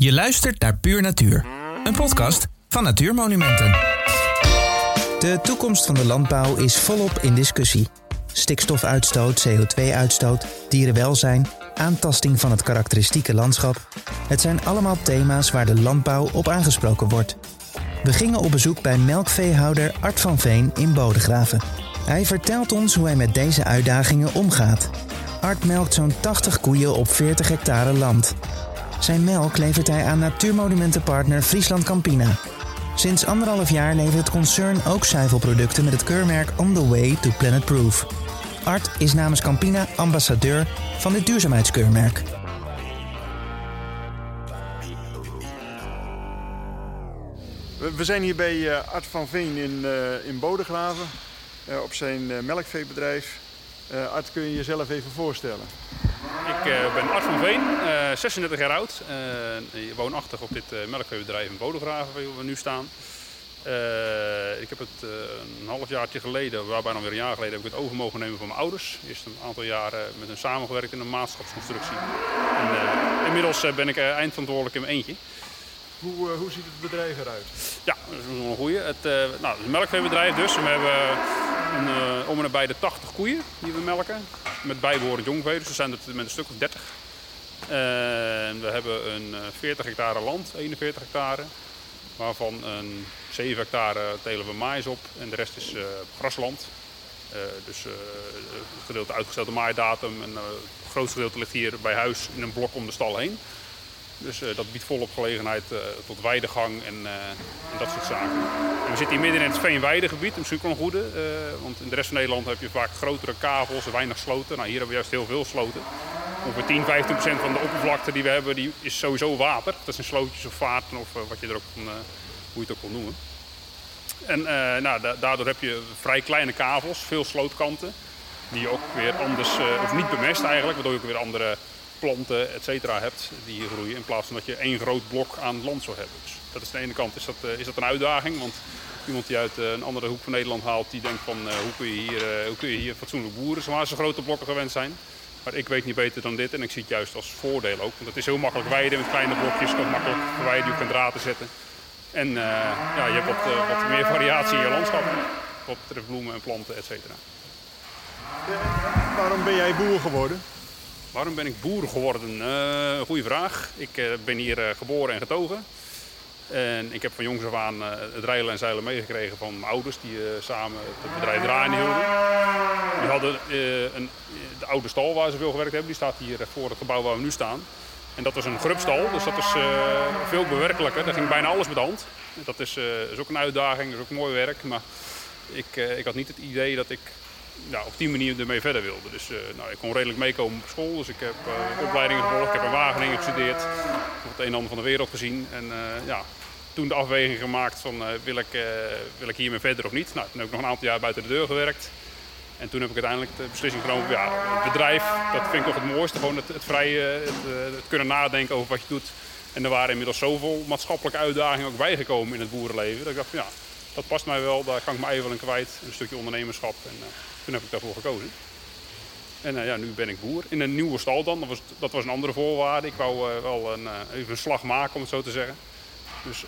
Je luistert naar Puur Natuur, een podcast van Natuurmonumenten. De toekomst van de landbouw is volop in discussie. Stikstofuitstoot, CO2-uitstoot, dierenwelzijn, aantasting van het karakteristieke landschap. Het zijn allemaal thema's waar de landbouw op aangesproken wordt. We gingen op bezoek bij melkveehouder Art van Veen in Bodegraven. Hij vertelt ons hoe hij met deze uitdagingen omgaat. Art melkt zo'n 80 koeien op 40 hectare land. Zijn melk levert hij aan natuurmonumentenpartner Friesland Campina. Sinds anderhalf jaar levert het concern ook zuivelproducten met het keurmerk On the Way to Planet Proof. Art is namens Campina ambassadeur van dit duurzaamheidskeurmerk. We, zijn hier bij eh, Art van Veen in, eh, in Bodegraven eh, op zijn melkveebedrijf. Art, kun je jezelf even voorstellen? Ik eh, ben Art van Veen, eh, 36 jaar oud. eh, woonachtig op dit eh, melkveebedrijf in Bodegraven waar we nu staan. Eh, ik heb het eh, een half jaartje geleden, waar bijna weer een jaar geleden, heb ik het over mogen nemen van mijn ouders. Eerst een aantal jaren met hen samengewerkt in een maatschapsconstructie. En, eh, inmiddels eh, ben ik eh, eindverantwoordelijk in mijn eentje. Hoe, eh, hoe ziet het bedrijf eruit? Ja, dat is een goeie. Het, eh, nou, het is een melkveebedrijf dus. We hebben een, eh, om en nabij de 80 koeien die we melken. Met bijbehorend jongvee, dus we zijn er met een stuk of 30. En we hebben een eh, 40 hectare land, 41 hectare. Waarvan een 7 hectare telen we maïs op en de rest is eh, grasland. Eh, dus eh het gedeelte uitgestelde maaidatum en eh, het grootste gedeelte ligt hier bij huis in een blok om de stal heen. Dus eh, dat biedt volop gelegenheid eh, tot weidegang en, eh, en dat soort zaken. En we zitten hier midden in het veenweidegebied, een goede. want in de rest van Nederland heb je vaak grotere kavels weinig sloten. Nou, hier hebben we juist heel veel sloten. Ongeveer 10, 15 procent van de oppervlakte die we hebben, die is sowieso water. Dat zijn slootjes of vaarten of wat je er ook hoe je het ook wil noemen. En nou, da- daardoor heb je vrij kleine kavels, veel slootkanten. Die je ook weer anders, of niet bemest eigenlijk, waardoor je ook weer andere planten, et cetera, hebt die hier groeien. In plaats van dat je één groot blok aan land zou hebben. Dus dat is aan de ene kant is dat, eh, is dat een uitdaging. Want iemand die uit eh, een andere hoek van Nederland haalt, die denkt van eh, hoe, kun je hier, hoe kun je hier fatsoenlijk boeren zoals ze grote blokken gewend zijn. Maar ik weet niet beter dan dit en ik zie het juist als voordeel ook. Want het is heel makkelijk weiden met kleine blokjes, kan makkelijk verwijden, je kunt draden zetten. En ja, je hebt wat, wat meer variatie in je landschap. Wat betreft bloemen en planten, et cetera. Waarom ben jij boer geworden? Waarom ben ik boer geworden? Eh goeie vraag. Ik eh, ben hier eh, geboren en getogen. En ik heb van jongs af aan het rijlen en zeilen meegekregen van mijn ouders, die samen het bedrijf draaien hielden. Die hadden een, de oude stal waar ze veel gewerkt hebben, die staat hier voor het gebouw waar we nu staan. En dat was een grubstal, dus dat is veel bewerkelijker. Daar ging bijna alles met hand. Dat is, is ook een uitdaging, dat is ook mooi werk. Maar ik, ik had niet het idee dat ik ja, op die manier ermee verder wilde. Dus eh, nou, ik kon redelijk meekomen op school. Dus ik heb eh, opleidingen gevolgd. Ik heb in Wageningen gestudeerd. Het een en ander van de wereld gezien. En eh, ja, toen de afweging gemaakt van wil, ik, wil ik hiermee verder of niet. Nou, toen heb ik nog een aantal jaar buiten de deur gewerkt. En toen heb ik uiteindelijk de beslissing genomen. Ja, het bedrijf, dat vind ik toch het mooiste. Gewoon het, het vrije, het, kunnen nadenken over wat je doet. En er waren inmiddels zoveel maatschappelijke uitdagingen ook bijgekomen in het boerenleven. Dat ik dacht, ja, dat past mij wel. Daar kan ik me even in kwijt. Een stukje ondernemerschap. En eh, toen heb ik daarvoor gekozen. En eh, ja, nu ben ik boer. In een nieuwe stal dan. Dat was, dat was een andere voorwaarde. Ik wou eh, wel een, even een slag maken, om het zo te zeggen. Dus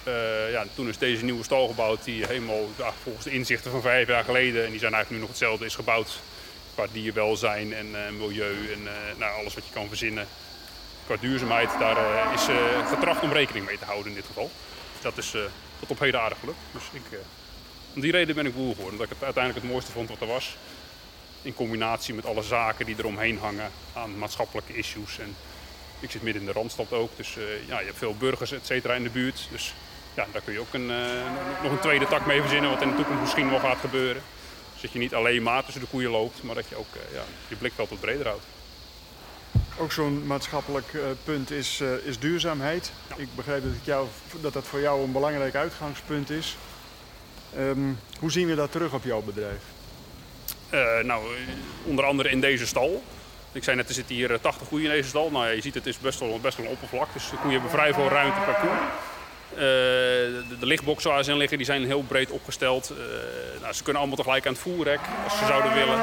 ja, toen is deze nieuwe stal gebouwd die helemaal volgens de inzichten van vijf jaar geleden, en die zijn eigenlijk nu nog hetzelfde, is gebouwd. Qua dierwelzijn en milieu en nou, alles wat je kan verzinnen. Qua duurzaamheid, daar is getracht om rekening mee te houden in dit geval. Dat is tot op heden aardig gelukt. Dus ik, om die reden ben ik boer geworden. Omdat ik het uiteindelijk het mooiste vond wat er was. In combinatie met alle zaken die eromheen hangen aan maatschappelijke issues. En ik zit midden in de Randstad ook, dus eh, ja, je hebt veel burgers et cetera in de buurt. Dus ja, daar kun je ook een, eh, nog een tweede tak mee verzinnen, wat in de toekomst misschien wel gaat gebeuren. Dus dat je niet alleen maar tussen de koeien loopt, maar dat je ook eh, ja, je blikveld wat breder houdt. Ook zo'n maatschappelijk punt is, is duurzaamheid. Ik begrijp dat, het jou, dat dat voor jou een belangrijk uitgangspunt is. Ehm, hoe zien we dat terug op jouw bedrijf? Eh, nou, eh, onder andere in deze stal. Ik zei net, er zitten hier eh, 80 koeien in deze stal. Nou ja, je ziet het is best wel, best wel een oppervlak. Dus de koeien hebben vrij veel ruimte per koe. Eh, de, de lichtboxen waar ze in liggen, die zijn heel breed opgesteld. Eh, nou, ze kunnen allemaal tegelijk aan het voerrek, als ze zouden willen.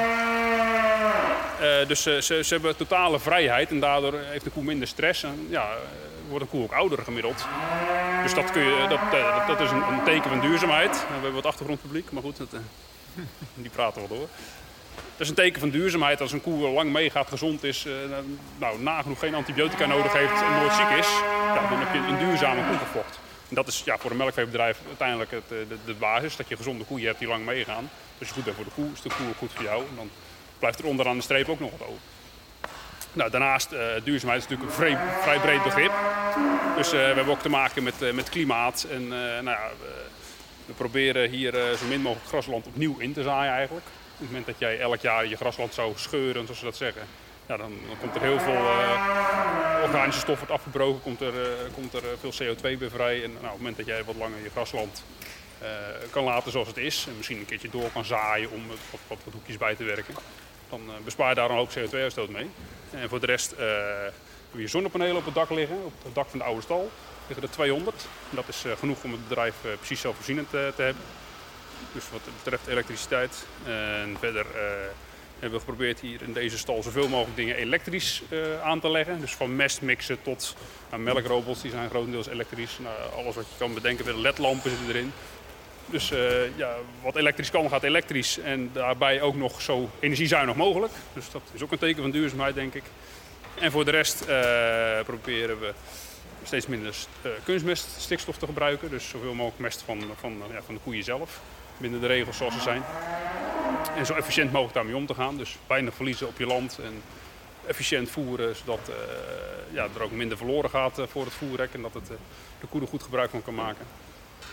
Eh, dus ze, ze, ze hebben totale vrijheid en daardoor heeft de koe minder stress. En ja, eh, wordt een koe ook ouder gemiddeld. Dus dat, kun je, dat, eh, dat is een, teken van duurzaamheid. We hebben wat achtergrondpubliek, maar goed, dat, eh, die praten wel door. Dat is een teken van duurzaamheid. Als een koe lang meegaat, gezond is, eh, nou, nagenoeg geen antibiotica nodig heeft en nooit ziek is, ja, dan heb je een duurzame koe. En dat is ja, voor een melkveebedrijf uiteindelijk het, de, basis, dat je gezonde koeien hebt die lang meegaan. Dus je goed bent voor de koe, is de koe goed voor jou. En dan blijft er onderaan de streep ook nog wat over. Nou, daarnaast, eh, duurzaamheid is natuurlijk een vrij, vrij breed begrip. Dus eh, we hebben ook te maken met, eh, met klimaat. En nou ja, we, proberen hier zo min mogelijk grasland opnieuw in te zaaien eigenlijk. Op het moment dat jij elk jaar je grasland zou scheuren, zoals ze dat zeggen, ja, dan, dan komt er heel veel organische stof afgebroken, komt er, komt er veel CO2 weer vrij. En nou, op het moment dat jij wat langer je grasland kan laten zoals het is, en misschien een keertje door kan zaaien om wat, wat hoekjes bij te werken, dan eh, bespaar je daar een hoop CO2-uitstoot mee. En voor de rest eh, hebben we hier zonnepanelen op het dak liggen, op het dak van de oude stal. liggen er 200. En dat is eh, genoeg om het bedrijf eh, precies zelfvoorzienend eh, te hebben. Dus wat betreft elektriciteit. En verder eh, hebben we geprobeerd hier in deze stal zoveel mogelijk dingen elektrisch eh, aan te leggen. Dus van mestmixen tot nou, melkrobots, die zijn grotendeels elektrisch. Nou, alles wat je kan bedenken, weer ledlampen zitten erin. Dus eh, ja, wat elektrisch kan, gaat elektrisch. En daarbij ook nog zo energiezuinig mogelijk. Dus dat is ook een teken van duurzaamheid, denk ik. En voor de rest eh, proberen we steeds minder eh, kunstmest, stikstof te gebruiken. Dus zoveel mogelijk mest van, van, ja, van de koeien zelf. Binnen de regels zoals ze zijn. En zo efficiënt mogelijk daarmee om te gaan. Dus weinig verliezen op je land. En efficiënt voeren, zodat ja, er ook minder verloren gaat voor het voerrek. En dat het, de koe er goed gebruik van kan maken.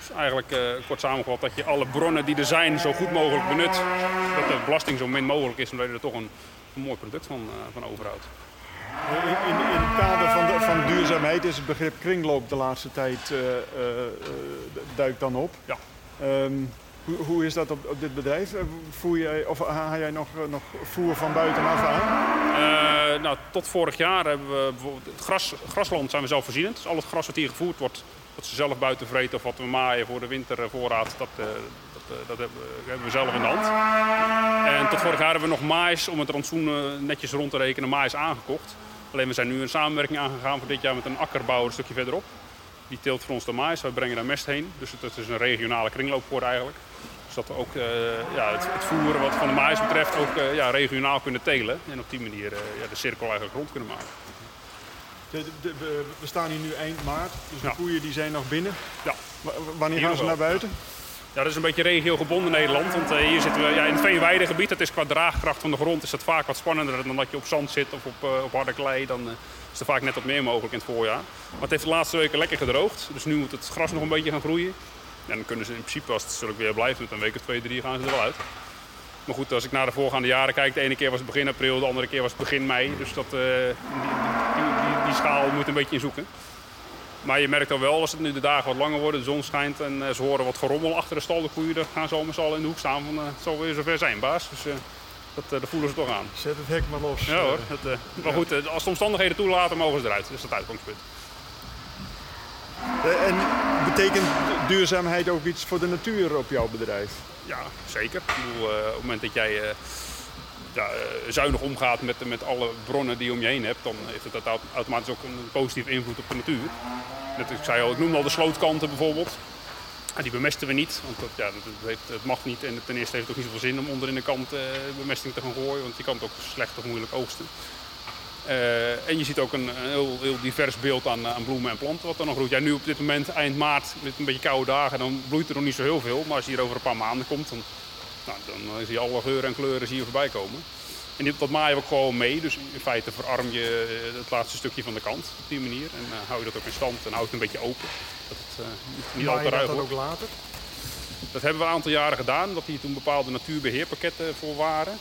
Dus eigenlijk eh, kort samengevat dat je alle bronnen die er zijn zo goed mogelijk benut. Dat de belasting zo min mogelijk is, omdat je er toch een, een mooi product van, eh, van overhoudt. In, in, het kader van, de, van duurzaamheid is het begrip kringloop de laatste tijd eh, duikt dan op. Ja. Ehm, hoe, hoe is dat op, op dit bedrijf? Voer jij, of haal jij nog, nog voer van buitenaf aan? Nou, tot vorig jaar hebben we bijvoorbeeld het gras, grasland zijn we zelfvoorzienend. Dus al het gras wat hier gevoerd wordt, wat ze zelf buiten vreten of wat we maaien voor de wintervoorraad, dat, eh, dat, eh, dat hebben, we, zelf in de hand. En tot vorig jaar hebben we nog maïs, om het rantsoen eh, netjes rond te rekenen, maïs aangekocht. Alleen we zijn nu een samenwerking aangegaan voor dit jaar met een akkerbouwer een stukje verderop. Die teelt voor ons de maïs, wij brengen daar mest heen. Dus het, is een regionale kringloop voor eigenlijk. Dus dat we ook ja, het, voeren wat van de maïs betreft ook ja, regionaal kunnen telen. En op die manier ja, de cirkel eigenlijk rond kunnen maken. De, de- de- we, we staan hier nu eind maart, dus de Ja. koeien die zijn nog binnen. Ja. W- wanneer Hier gaan ze wel. naar buiten? Ja, dat is een beetje regiogebonden Nederland. Want eh, hier zitten we ja, in het veenweidegebied. Dat is qua draagkracht van de grond is dat vaak wat spannender dan dat je op zand zit of op, eh, op harde klei. Dan eh, is er vaak net wat meer mogelijk in het voorjaar. Maar het heeft de laatste weken lekker gedroogd. Dus nu moet het gras nog een beetje gaan groeien. En dan kunnen ze in principe, als het zullen weer blijft, met een week of twee, drie gaan ze er wel uit. Maar goed, als ik naar de voorgaande jaren kijk, de ene keer was het begin april, de andere keer was het begin mei. Dus dat, die, die, die, schaal moet een beetje inzoeken. Maar je merkt al wel, als het nu de dagen wat langer worden, de zon schijnt en eh, ze horen wat gerommel achter de stal, de koeien, dan gaan z'n allen in de hoek staan van eh, het zal weer zover zijn, baas. Dus eh, dat, dat voelen ze toch aan. Zet het hek maar los. Ja hoor, dat, maar goed, als de omstandigheden toelaten, mogen ze eruit. Dat is het uitgangspunt. En betekent duurzaamheid ook iets voor de natuur op jouw bedrijf? Ja, zeker. Ik bedoel, op het moment dat jij ja, eh, zuinig omgaat met, met alle bronnen die je om je heen hebt, dan heeft het auto- automatisch ook een positieve invloed op de natuur. Net, ik zei al, ik noemde al de slootkanten bijvoorbeeld. Die bemesten we niet, want dat, ja, dat het mag niet. En ten eerste heeft het ook niet zoveel zin om onder in de kant eh, bemesting te gaan gooien, want je kan het ook slecht of moeilijk oogsten. Eh, en je ziet ook een, een heel, heel divers beeld aan, aan bloemen en planten wat er nog groeit. Ja, nu op dit moment, eind maart, met een beetje koude dagen, dan bloeit er nog niet zo heel veel. Maar als je hier over een paar maanden komt, dan, nou, dan zie je alle geuren en kleuren zie je voorbij komen. En dat maaien we ook gewoon mee. Dus in feite verarm je eh, het laatste stukje van de kant op die manier. En eh, hou je dat ook in stand en hou je het een beetje open. Dat het eh, niet, al te ruig wordt. ook later? Dat hebben we een aantal jaren gedaan, dat hier toen bepaalde natuurbeheerpakketten voor waren.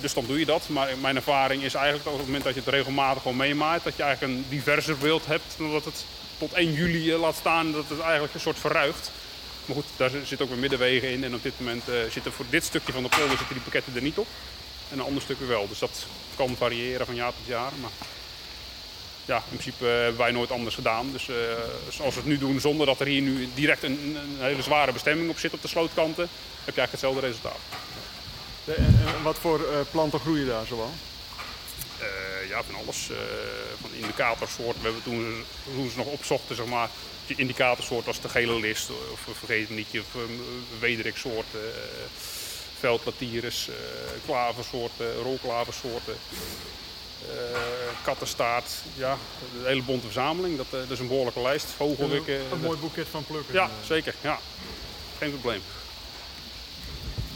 Dus dan doe je dat. Maar mijn ervaring is eigenlijk dat op het moment dat je het regelmatig gewoon meemaait, dat je eigenlijk een diverser beeld hebt dan dat het tot 1 juli laat staan, dat het eigenlijk een soort verruigt. Maar goed, daar zit ook weer middenwegen in. En op dit moment eh, zitten voor dit stukje van de polder zitten die pakketten er niet op. En een ander stuk wel. Dus dat kan variëren van jaar tot jaar. Maar ja, in principe eh, hebben wij nooit anders gedaan. Dus eh, zoals we het nu doen, zonder dat er hier nu direct een, hele zware bestemming op zit op de slootkanten, heb je eigenlijk hetzelfde resultaat. En, wat voor planten groeien daar zoal? Eh, ja, van alles. eh, van indicatorsoorten. We hebben toen, toen ze nog opzochten, zeg maar, die indicatorsoort was de gele list. Of een vergeet me nietje, of um, wederiksoorten. eh eh klaversoorten, rolklaversoorten. eh kattenstaart. Ja, een hele bonte verzameling. Dat, eh, dat is een behoorlijke lijst. Vogelwikken. een mooi boeket van plukken. Ja, Eh, zeker. Ja. Geen probleem.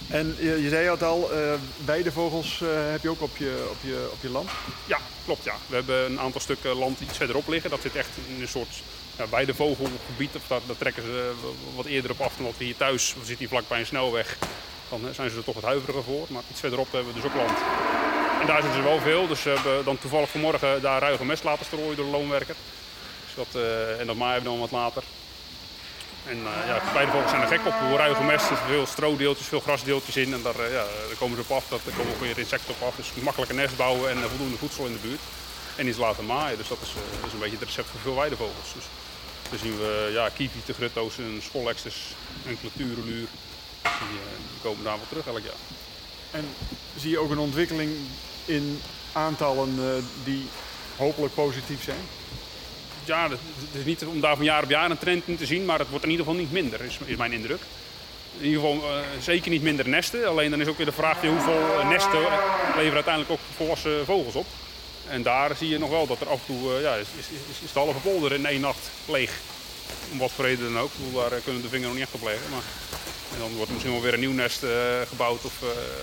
En je, zei het al, eh weidevogels eh, heb je ook op je, op, je, op je land. Ja, klopt ja. We hebben een aantal stukken land iets verderop liggen. Dat zit echt in een soort ja, weidevogelgebied. Daar, daar trekken ze eh, wat eerder op af dan wat we hier thuis. We zitten hier vlakbij een snelweg. Dan zijn ze er toch wat huiveriger voor. Maar iets verderop hebben we dus ook land. En daar zitten ze wel veel. Dus we hebben dan toevallig vanmorgen daar ruige mest laten strooien door de loonwerker. Dus dat, en dat maaien we dan wat later. En uh, ja, zijn er gek op. Hoe ruige mest, er veel stroodeeltjes, veel grasdeeltjes in. En daar, uh, ja, komen ze op af, daar komen ook weer insecten op af. Dus makkelijk een nest bouwen en uh, voldoende voedsel in de buurt. En iets laten maaien. Dus dat is, een beetje het recept voor veel weidevogels. Dus dan zien we ja, kievieten, grutto's, en schollexters, enkele tureluur. Die, die komen daar wel terug elk jaar. En zie je ook een ontwikkeling in aantallen die hopelijk positief zijn? Ja, het is niet om daar van jaar op jaar een trend in te zien, maar het wordt in ieder geval niet minder, is, is mijn indruk. In ieder geval uh, zeker niet minder nesten. Alleen dan is ook weer de vraag hoeveel nesten leveren uiteindelijk ook volwassen vogels op. En daar zie je nog wel dat er af en toe uh, ja, is, is, is, is de halve polder in één nacht leeg. Om wat voor reden dan ook. Daar kunnen we de vinger nog niet echt op leggen. Maar... En dan wordt misschien wel weer een nieuw nest gebouwd of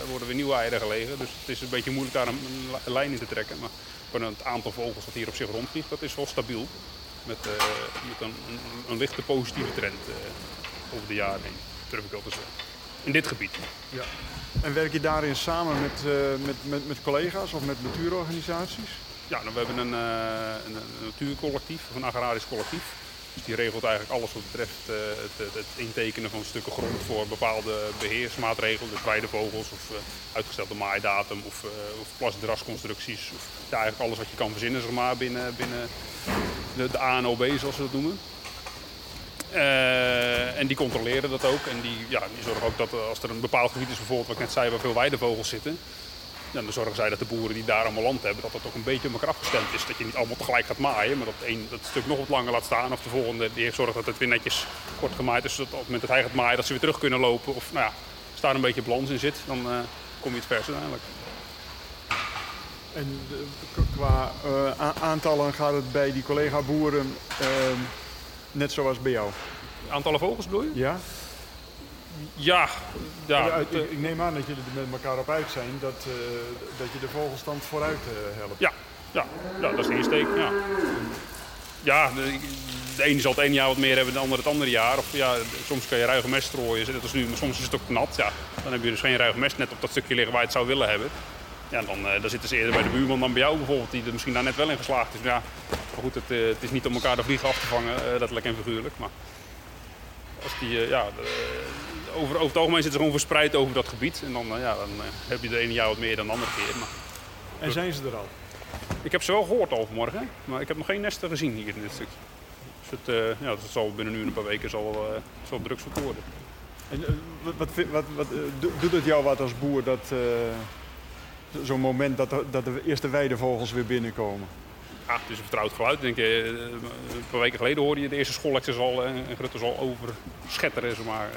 worden weer nieuwe eieren gelegen. Dus het is een beetje moeilijk daar een, een lijn in te trekken. Maar het aantal vogels dat hier op zich rondvliegt, dat is wel stabiel. Met, uh, met een, een, een, lichte positieve trend uh, over de jaren heen, durf ik wel te zeggen. In dit gebied. Ja. En werk je daarin samen met, uh, met, met, met, collega's of met natuurorganisaties? Ja, nou, we hebben een, een, een natuurcollectief, of een agrarisch collectief. Dus die regelt eigenlijk alles wat betreft het, het, intekenen van stukken grond voor bepaalde beheersmaatregelen. Dus weidevogels of uitgestelde maaidatum of, of plasdrasconstructies. Of ja, eigenlijk alles wat je kan verzinnen zeg maar, binnen, binnen de, de ANOB zoals we dat noemen. En die controleren dat ook. En die, ja, die zorgen ook dat als er een bepaald gebied is, bijvoorbeeld wat ik net zei, waar veel weidevogels zitten. Dan zorgen zij dat de boeren die daar allemaal land hebben, dat dat ook een beetje op elkaar afgestemd is. Dat je niet allemaal tegelijk gaat maaien, maar dat een, dat stuk nog wat langer laat staan. Of de volgende die heeft zorgt dat het weer netjes wordt gemaaid. Dus dat op het moment dat hij gaat maaien, dat ze weer terug kunnen lopen. Of nou ja, als daar een beetje balans in zit, dan uh, kom je het vers uiteindelijk. En de, qua uh, aantallen gaat het bij die collega-boeren uh, net zoals bij jou? Aantallen vogels bedoel je? Ja. Ja, ja. ik, ik, neem aan dat jullie er met elkaar op uit zijn dat, uh, dat je de vogelstand vooruit uh, helpt. Ja, ja, ja, dat is de insteek. Ja, ja de, de ene zal het ene jaar wat meer hebben de ander het andere jaar. Of ja, soms kan je ruige mest strooien, dat is nu, maar soms is het ook nat. Ja. Dan heb je dus geen ruige mest net op dat stukje liggen waar je het zou willen hebben. Ja, dan, uh, dan zitten ze eerder bij de buurman dan bij jou bijvoorbeeld, die er misschien daar net wel in geslaagd is. Ja, maar goed, het, het is niet om elkaar de vliegen af te vangen, letterlijk en figuurlijk. Maar als die, ja, de, over, over het algemeen zitten ze gewoon verspreid over dat gebied. En dan, ja, dan heb je de ene jaar wat meer dan de andere keer. Maar, en zijn ze er al? Ik heb ze wel gehoord al vanmorgen, maar ik heb nog geen nesten gezien hier in dit stuk. Dus het, ja, dat zal binnen nu een paar weken zal, zal drugsvoet worden. En wat, wat, wat, doet het jou wat als boer dat zo'n moment dat de, dat de eerste weidevogels weer binnenkomen? Ja, het is een vertrouwd geluid. Denk ik, een paar weken geleden hoorde je de eerste schoollectures al en grutters al overschetteren. Zeg maar.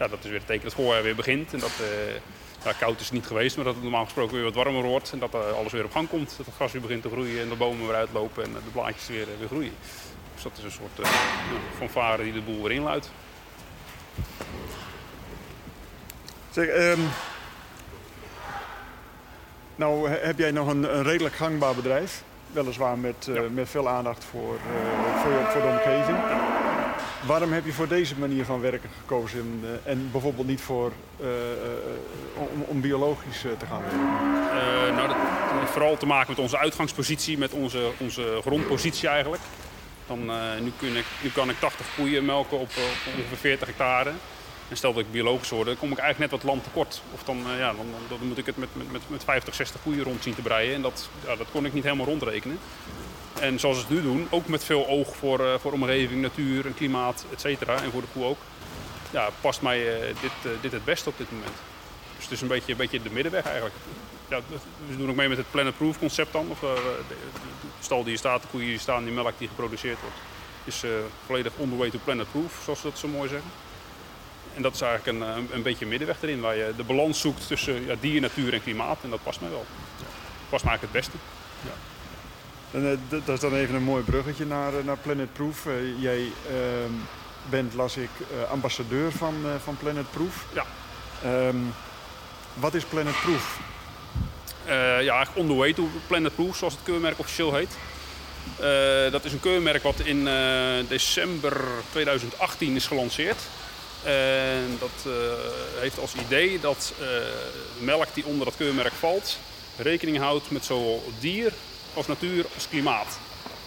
Ja, dat is weer het teken dat het voorjaar weer begint. En dat, ja, koud is het niet geweest, maar dat het normaal gesproken weer wat warmer wordt. En dat uh, alles weer op gang komt. Dat het gras weer begint te groeien en de bomen weer uitlopen en de blaadjes weer, weer groeien. Dus dat is een soort uh, fanfare die de boel weer inluidt. Zeg, um, nou heb jij nog een, een, redelijk gangbaar bedrijf. Weliswaar met, uh, ja. met veel aandacht voor, uh, voor, voor de omgeving. Waarom heb je voor deze manier van werken gekozen en, uh, en bijvoorbeeld niet voor, om, om, biologisch te gaan werken? nou, dat heeft vooral te maken met onze uitgangspositie, met onze, onze grondpositie eigenlijk. Dan, nu, nu kan ik 80 koeien melken op, op ongeveer 40 hectare. En stel dat ik biologisch word, dan kom ik eigenlijk net wat land tekort. Of dan, ja, dan, dan, moet ik het met, met, met 50, 60 koeien rond zien te breien. En dat, dat kon ik niet helemaal rondrekenen. En zoals ze het nu doen, ook met veel oog voor, uh, voor omgeving, natuur en klimaat, et cetera. En voor de koe ook. Ja, past mij uh, dit, dit het beste op dit moment. Dus het is een beetje, een beetje de middenweg eigenlijk. Ja, we doen ook mee met het Planet Proof concept dan. Of, de, stal die hier staat, de koeien die staan, die melk die geproduceerd wordt, is volledig on the way to Planet Proof, zoals ze dat zo mooi zeggen. En dat is eigenlijk een, een, beetje middenweg erin, waar je de balans zoekt tussen ja, dier, natuur en klimaat. En dat past mij wel. Ja. Past mij eigenlijk het beste. Ja. En, uh, dat is dan even een mooi bruggetje naar, naar Planet Proof. Uh, jij ehm, bent, las ik, ambassadeur van, van Planet Proof. Ja. Um, wat is Planet Proof? Uh, ja, eigenlijk on the way to Planet Proof, zoals het keurmerk officieel heet. Uh, dat is een keurmerk wat in uh, december 2018 is gelanceerd. En dat heeft als idee dat melk die onder dat keurmerk valt, rekening houdt met zowel dier als natuur als klimaat.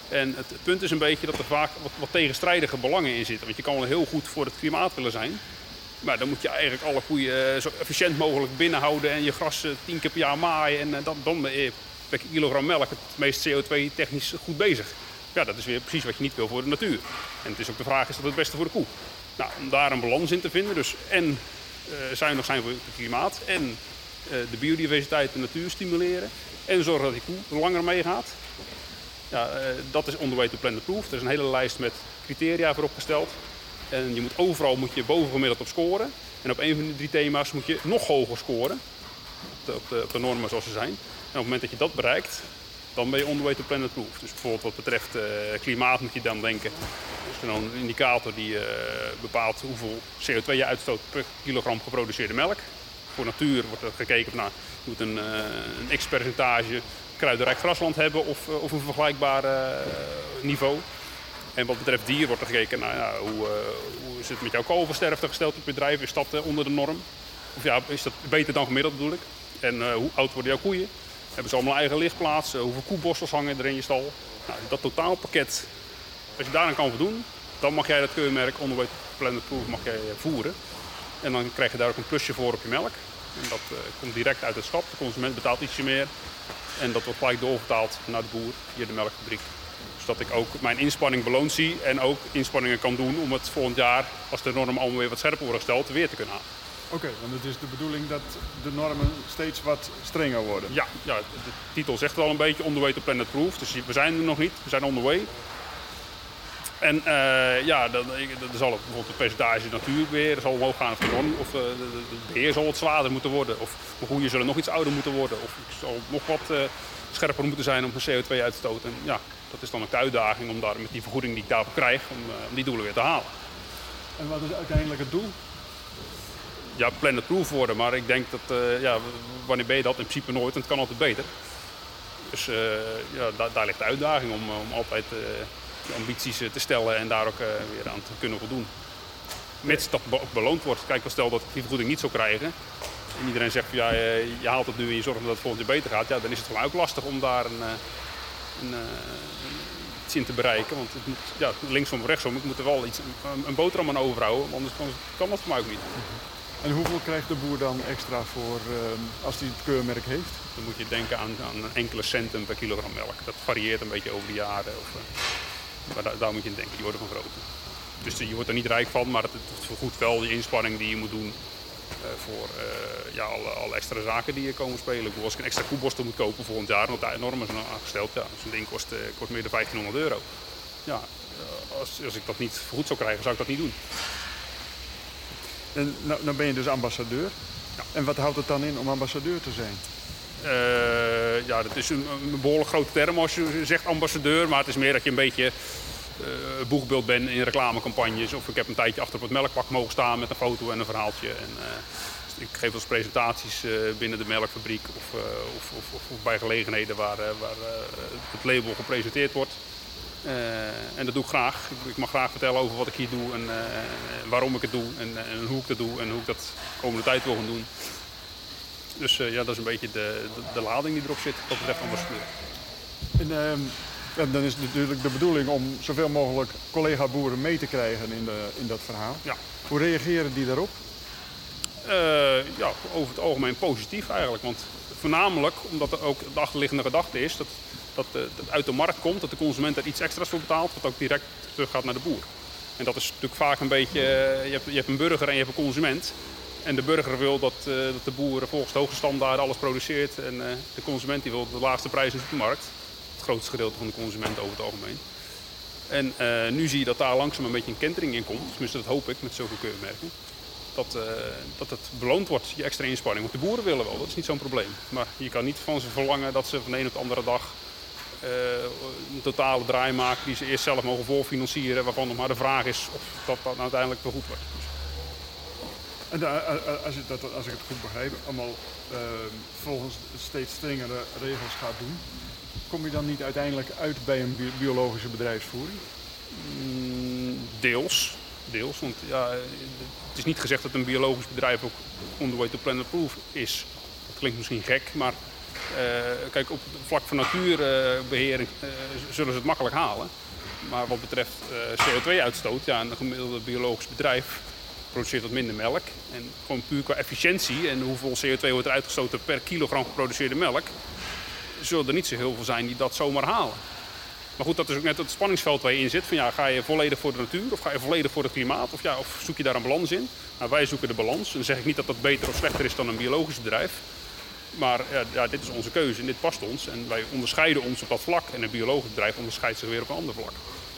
En het punt is een beetje dat er vaak wat, tegenstrijdige belangen in zitten. Want je kan wel heel goed voor het klimaat willen zijn. Maar dan moet je eigenlijk alle koeien zo efficiënt mogelijk binnenhouden en je gras tien keer per jaar maaien. En dan, dan je per kilogram melk het meest CO2-technisch goed bezig. Ja, dat is weer precies wat je niet wil voor de natuur. En het is ook de vraag, is dat het beste voor de koe? Nou, om daar een balans in te vinden, dus en zuinig zijn voor het klimaat en de biodiversiteit en de natuur stimuleren en zorgen dat die koe langer meegaat. Ja, uh, dat is onderweg to Planet Proof. Er is een hele lijst met criteria voor opgesteld. En je moet overal moet je bovengemiddeld op scoren. En op een van die drie thema's moet je nog hoger scoren. Op de, normen zoals ze zijn. En op het moment dat je dat bereikt, dan ben je onderweg to planet proof. Dus bijvoorbeeld wat betreft uh, klimaat moet je dan denken. Dus dan een indicator die uh, bepaalt hoeveel CO2 je uitstoot per kilogram geproduceerde melk. Voor natuur wordt er gekeken van nou, je moet een, uh, een x-percentage kruidenrijk grasland hebben of, of een vergelijkbaar niveau. En wat betreft dier wordt er gekeken naar ja, hoe, hoe is het met jouw kalversterfte gesteld op je bedrijf. Is dat onder de norm? Of ja, is dat beter dan gemiddeld bedoel ik? En hoe oud worden jouw koeien? Hebben ze allemaal eigen lichtplaats? hoeveel koeborstels hangen er in je stal? Nou, dat totaalpakket, als je daaraan kan voldoen, dan mag jij dat keurmerk Underweight Planet Proof mag jij voeren. En dan krijg je daar ook een plusje voor op je melk. En dat komt direct uit het schap. De consument betaalt ietsje meer. En dat wordt gelijk doorvertaald naar de boer, hier de melkfabriek. Dus dat ik ook mijn inspanning beloond zie en ook inspanningen kan doen om het volgend jaar, als de normen allemaal weer wat scherper worden gesteld, weer te kunnen halen. Oké, okay, want het is de bedoeling dat de normen steeds wat strenger worden. Ja, ja de titel zegt wel een beetje on the way to planet proof. Dus we zijn er nog niet, we zijn on the way. En uh, ja, dan, dan zal het bijvoorbeeld het percentage natuur weer zal omhoog gaan of. Of uh, de, de beheer zal wat zwaarder moeten worden. Of de goeien zullen nog iets ouder moeten worden. Of ik zal nog wat uh, scherper moeten zijn om een CO2 uit te stoten. En ja, dat is dan ook de uitdaging om daar met die vergoeding die ik daarvoor krijg, om, om die doelen weer te halen. En wat is uiteindelijk het doel? Ja, planet proof worden, maar ik denk dat, ja, wanneer ben je dat? In principe nooit, en het kan altijd beter. Dus ja, da daar ligt de uitdaging om, om altijd ambities te stellen en daar ook weer aan te kunnen voldoen. Mits dat be beloond wordt. Kijk, stel dat ik die vergoeding niet zou krijgen, en iedereen zegt van ja, je haalt het nu en je zorgt dat het volgend jaar beter gaat, ja, dan is het gewoon ook lastig om daar een, een, uh, iets in te bereiken. Want het moet, ja, linksom of rechtsom, ik moet er wel iets, een, een boterham aan overhouden, anders kan, kan dat voor mij ook niet. En hoeveel krijgt de boer dan extra voor uh, als hij het keurmerk heeft? Dan moet je denken aan, aan enkele centen per kilogram melk. Dat varieert een beetje over de jaren. Of, uh, maar daar, daar, moet je in denken, die worden van groter. Dus je wordt er niet rijk van, maar het, het vergoedt wel die inspanning die je moet doen uh, voor uh, ja, alle, alle, extra zaken die hier komen spelen. Ik als ik een extra koeborstel moet kopen volgend jaar, want daar normen zijn aangesteld, ja, zo'n ding kost, uh, kost meer dan 1500 euro. Ja, als, als ik dat niet goed zou krijgen, zou ik dat niet doen. En nou, nou ben je dus ambassadeur. Ja. En wat houdt het dan in om ambassadeur te zijn? Uh, ja, dat is een, een, behoorlijk grote term als je zegt ambassadeur, maar het is meer dat je een beetje uh, boegbeeld ben in reclamecampagnes. Of ik heb een tijdje achter op het melkpak mogen staan met een foto en een verhaaltje. En, uh, ik geef wel eens presentaties binnen de melkfabriek of, of, of, of, bij gelegenheden waar, waar het label gepresenteerd wordt. en dat doe ik graag. Ik, mag graag vertellen over wat ik hier doe en waarom ik het doe en, en, hoe ik dat doe en hoe ik dat de komende tijd wil gaan doen. Dus ja, dat is een beetje de, de, de, lading die erop zit wat betreft ambassadeur. En, ehm, en dan is het natuurlijk de bedoeling om zoveel mogelijk collega-boeren mee te krijgen in, de, in dat verhaal. Ja. Hoe reageren die daarop? Uh, ja, over het algemeen positief eigenlijk. Want voornamelijk omdat er ook de achterliggende gedachte is dat, dat, uh, dat uit de markt komt, dat de consument er iets extra's voor betaalt, wat ook direct terug gaat naar de boer. En dat is natuurlijk vaak een beetje, uh, je, hebt, je hebt een burger en je hebt een consument. En de burger wil dat, uh, dat de boer volgens de hoogste standaarden alles produceert. En uh, de consument die wil de laagste prijs in de markt. Het grootste gedeelte van de consument over het algemeen. En uh, nu zie je dat daar langzaam een beetje een kentering in komt. Tenminste, dat hoop ik met zulke keurmerken. Dat, dat het beloond wordt, je extra inspanning. Want de boeren willen wel, dat is niet zo'n probleem. Maar je kan niet van ze verlangen dat ze van de een op de andere dag een totale draai maken die ze eerst zelf mogen voorfinancieren. Waarvan nog maar de vraag is of dat, dat uiteindelijk vergoed wordt. En als, ik dat, als ik het goed begrijp, allemaal uh, volgens steeds strengere regels gaat doen, kom je dan niet uiteindelijk uit bij een biologische bedrijfsvoering? Mm, deels. Deels, want ja, het is niet gezegd dat een biologisch bedrijf ook on the way to planet proof is. Dat klinkt misschien gek, maar kijk, op het vlak van natuurbehering uh, zullen ze het makkelijk halen. Maar wat betreft CO2-uitstoot, ja, een gemiddelde biologisch bedrijf produceert wat minder melk. En gewoon puur qua efficiëntie en hoeveel CO2 wordt er uitgestoten per kilogram geproduceerde melk, zullen er niet zo heel veel zijn die dat zomaar halen. Maar goed, dat is ook net het spanningsveld waar je in zit. Van, ja, ga je volledig voor de natuur of ga je volledig voor het klimaat? Of, ja, of zoek je daar een balans in? Nou, wij zoeken de balans. En dan zeg ik niet dat dat beter of slechter is dan een biologisch bedrijf. Maar ja, dit is onze keuze en dit past ons. En wij onderscheiden ons op dat vlak. En een biologisch bedrijf onderscheidt zich weer op een ander vlak.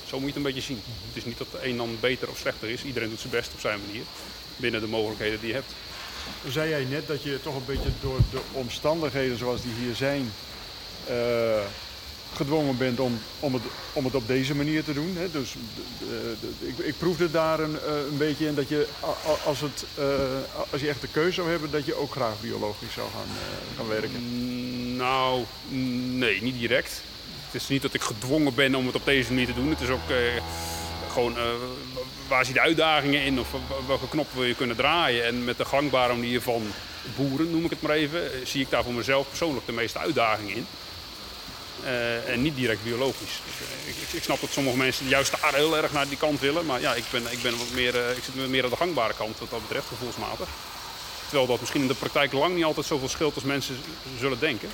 Zo moet je het een beetje zien. Het is niet dat de een dan beter of slechter is. Iedereen doet zijn best op zijn manier. Binnen de mogelijkheden die je hebt. Zei jij net dat je toch een beetje door de omstandigheden zoals die hier zijn... Uh, gedwongen bent om, om, het, om het op deze manier te doen. Hè? Dus ik, ik proefde daar een, uh, een beetje in dat je, als, het, uh, als je echt de keuze zou hebben, dat je ook graag biologisch zou gaan, gaan werken. Mm, nou, nee, niet direct. Is niet dat ik gedwongen ben om het op deze manier te doen. Het is ook gewoon waar zie je de uitdagingen in of welke knop wil je kunnen draaien. En met de gangbare manier van boeren, noem ik het maar even, zie ik daar voor mezelf persoonlijk de meeste uitdagingen in. En niet direct biologisch. Dus, ik, ik, snap dat sommige mensen juist daar heel erg naar die kant willen. Maar ja, ik, ben, ik, ben wat meer, ik zit meer aan de gangbare kant wat dat betreft, gevoelsmatig. Terwijl dat misschien in de praktijk lang niet altijd zoveel scheelt als mensen zullen denken.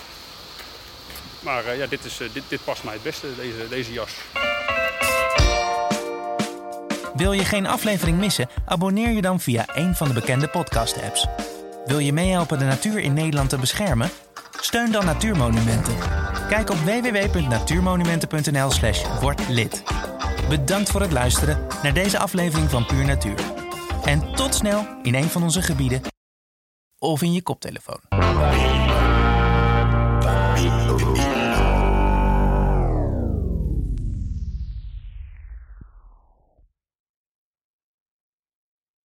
Maar ja, dit, is, dit, dit past mij het beste, deze, deze jas. Wil je geen aflevering missen? Abonneer je dan via een van de bekende podcast-apps. Wil je meehelpen de natuur in Nederland te beschermen? Steun dan Natuurmonumenten. Kijk op www.natuurmonumenten.nl/slash. Bedankt voor het luisteren naar deze aflevering van Puur Natuur. En tot snel in een van onze gebieden of in je koptelefoon.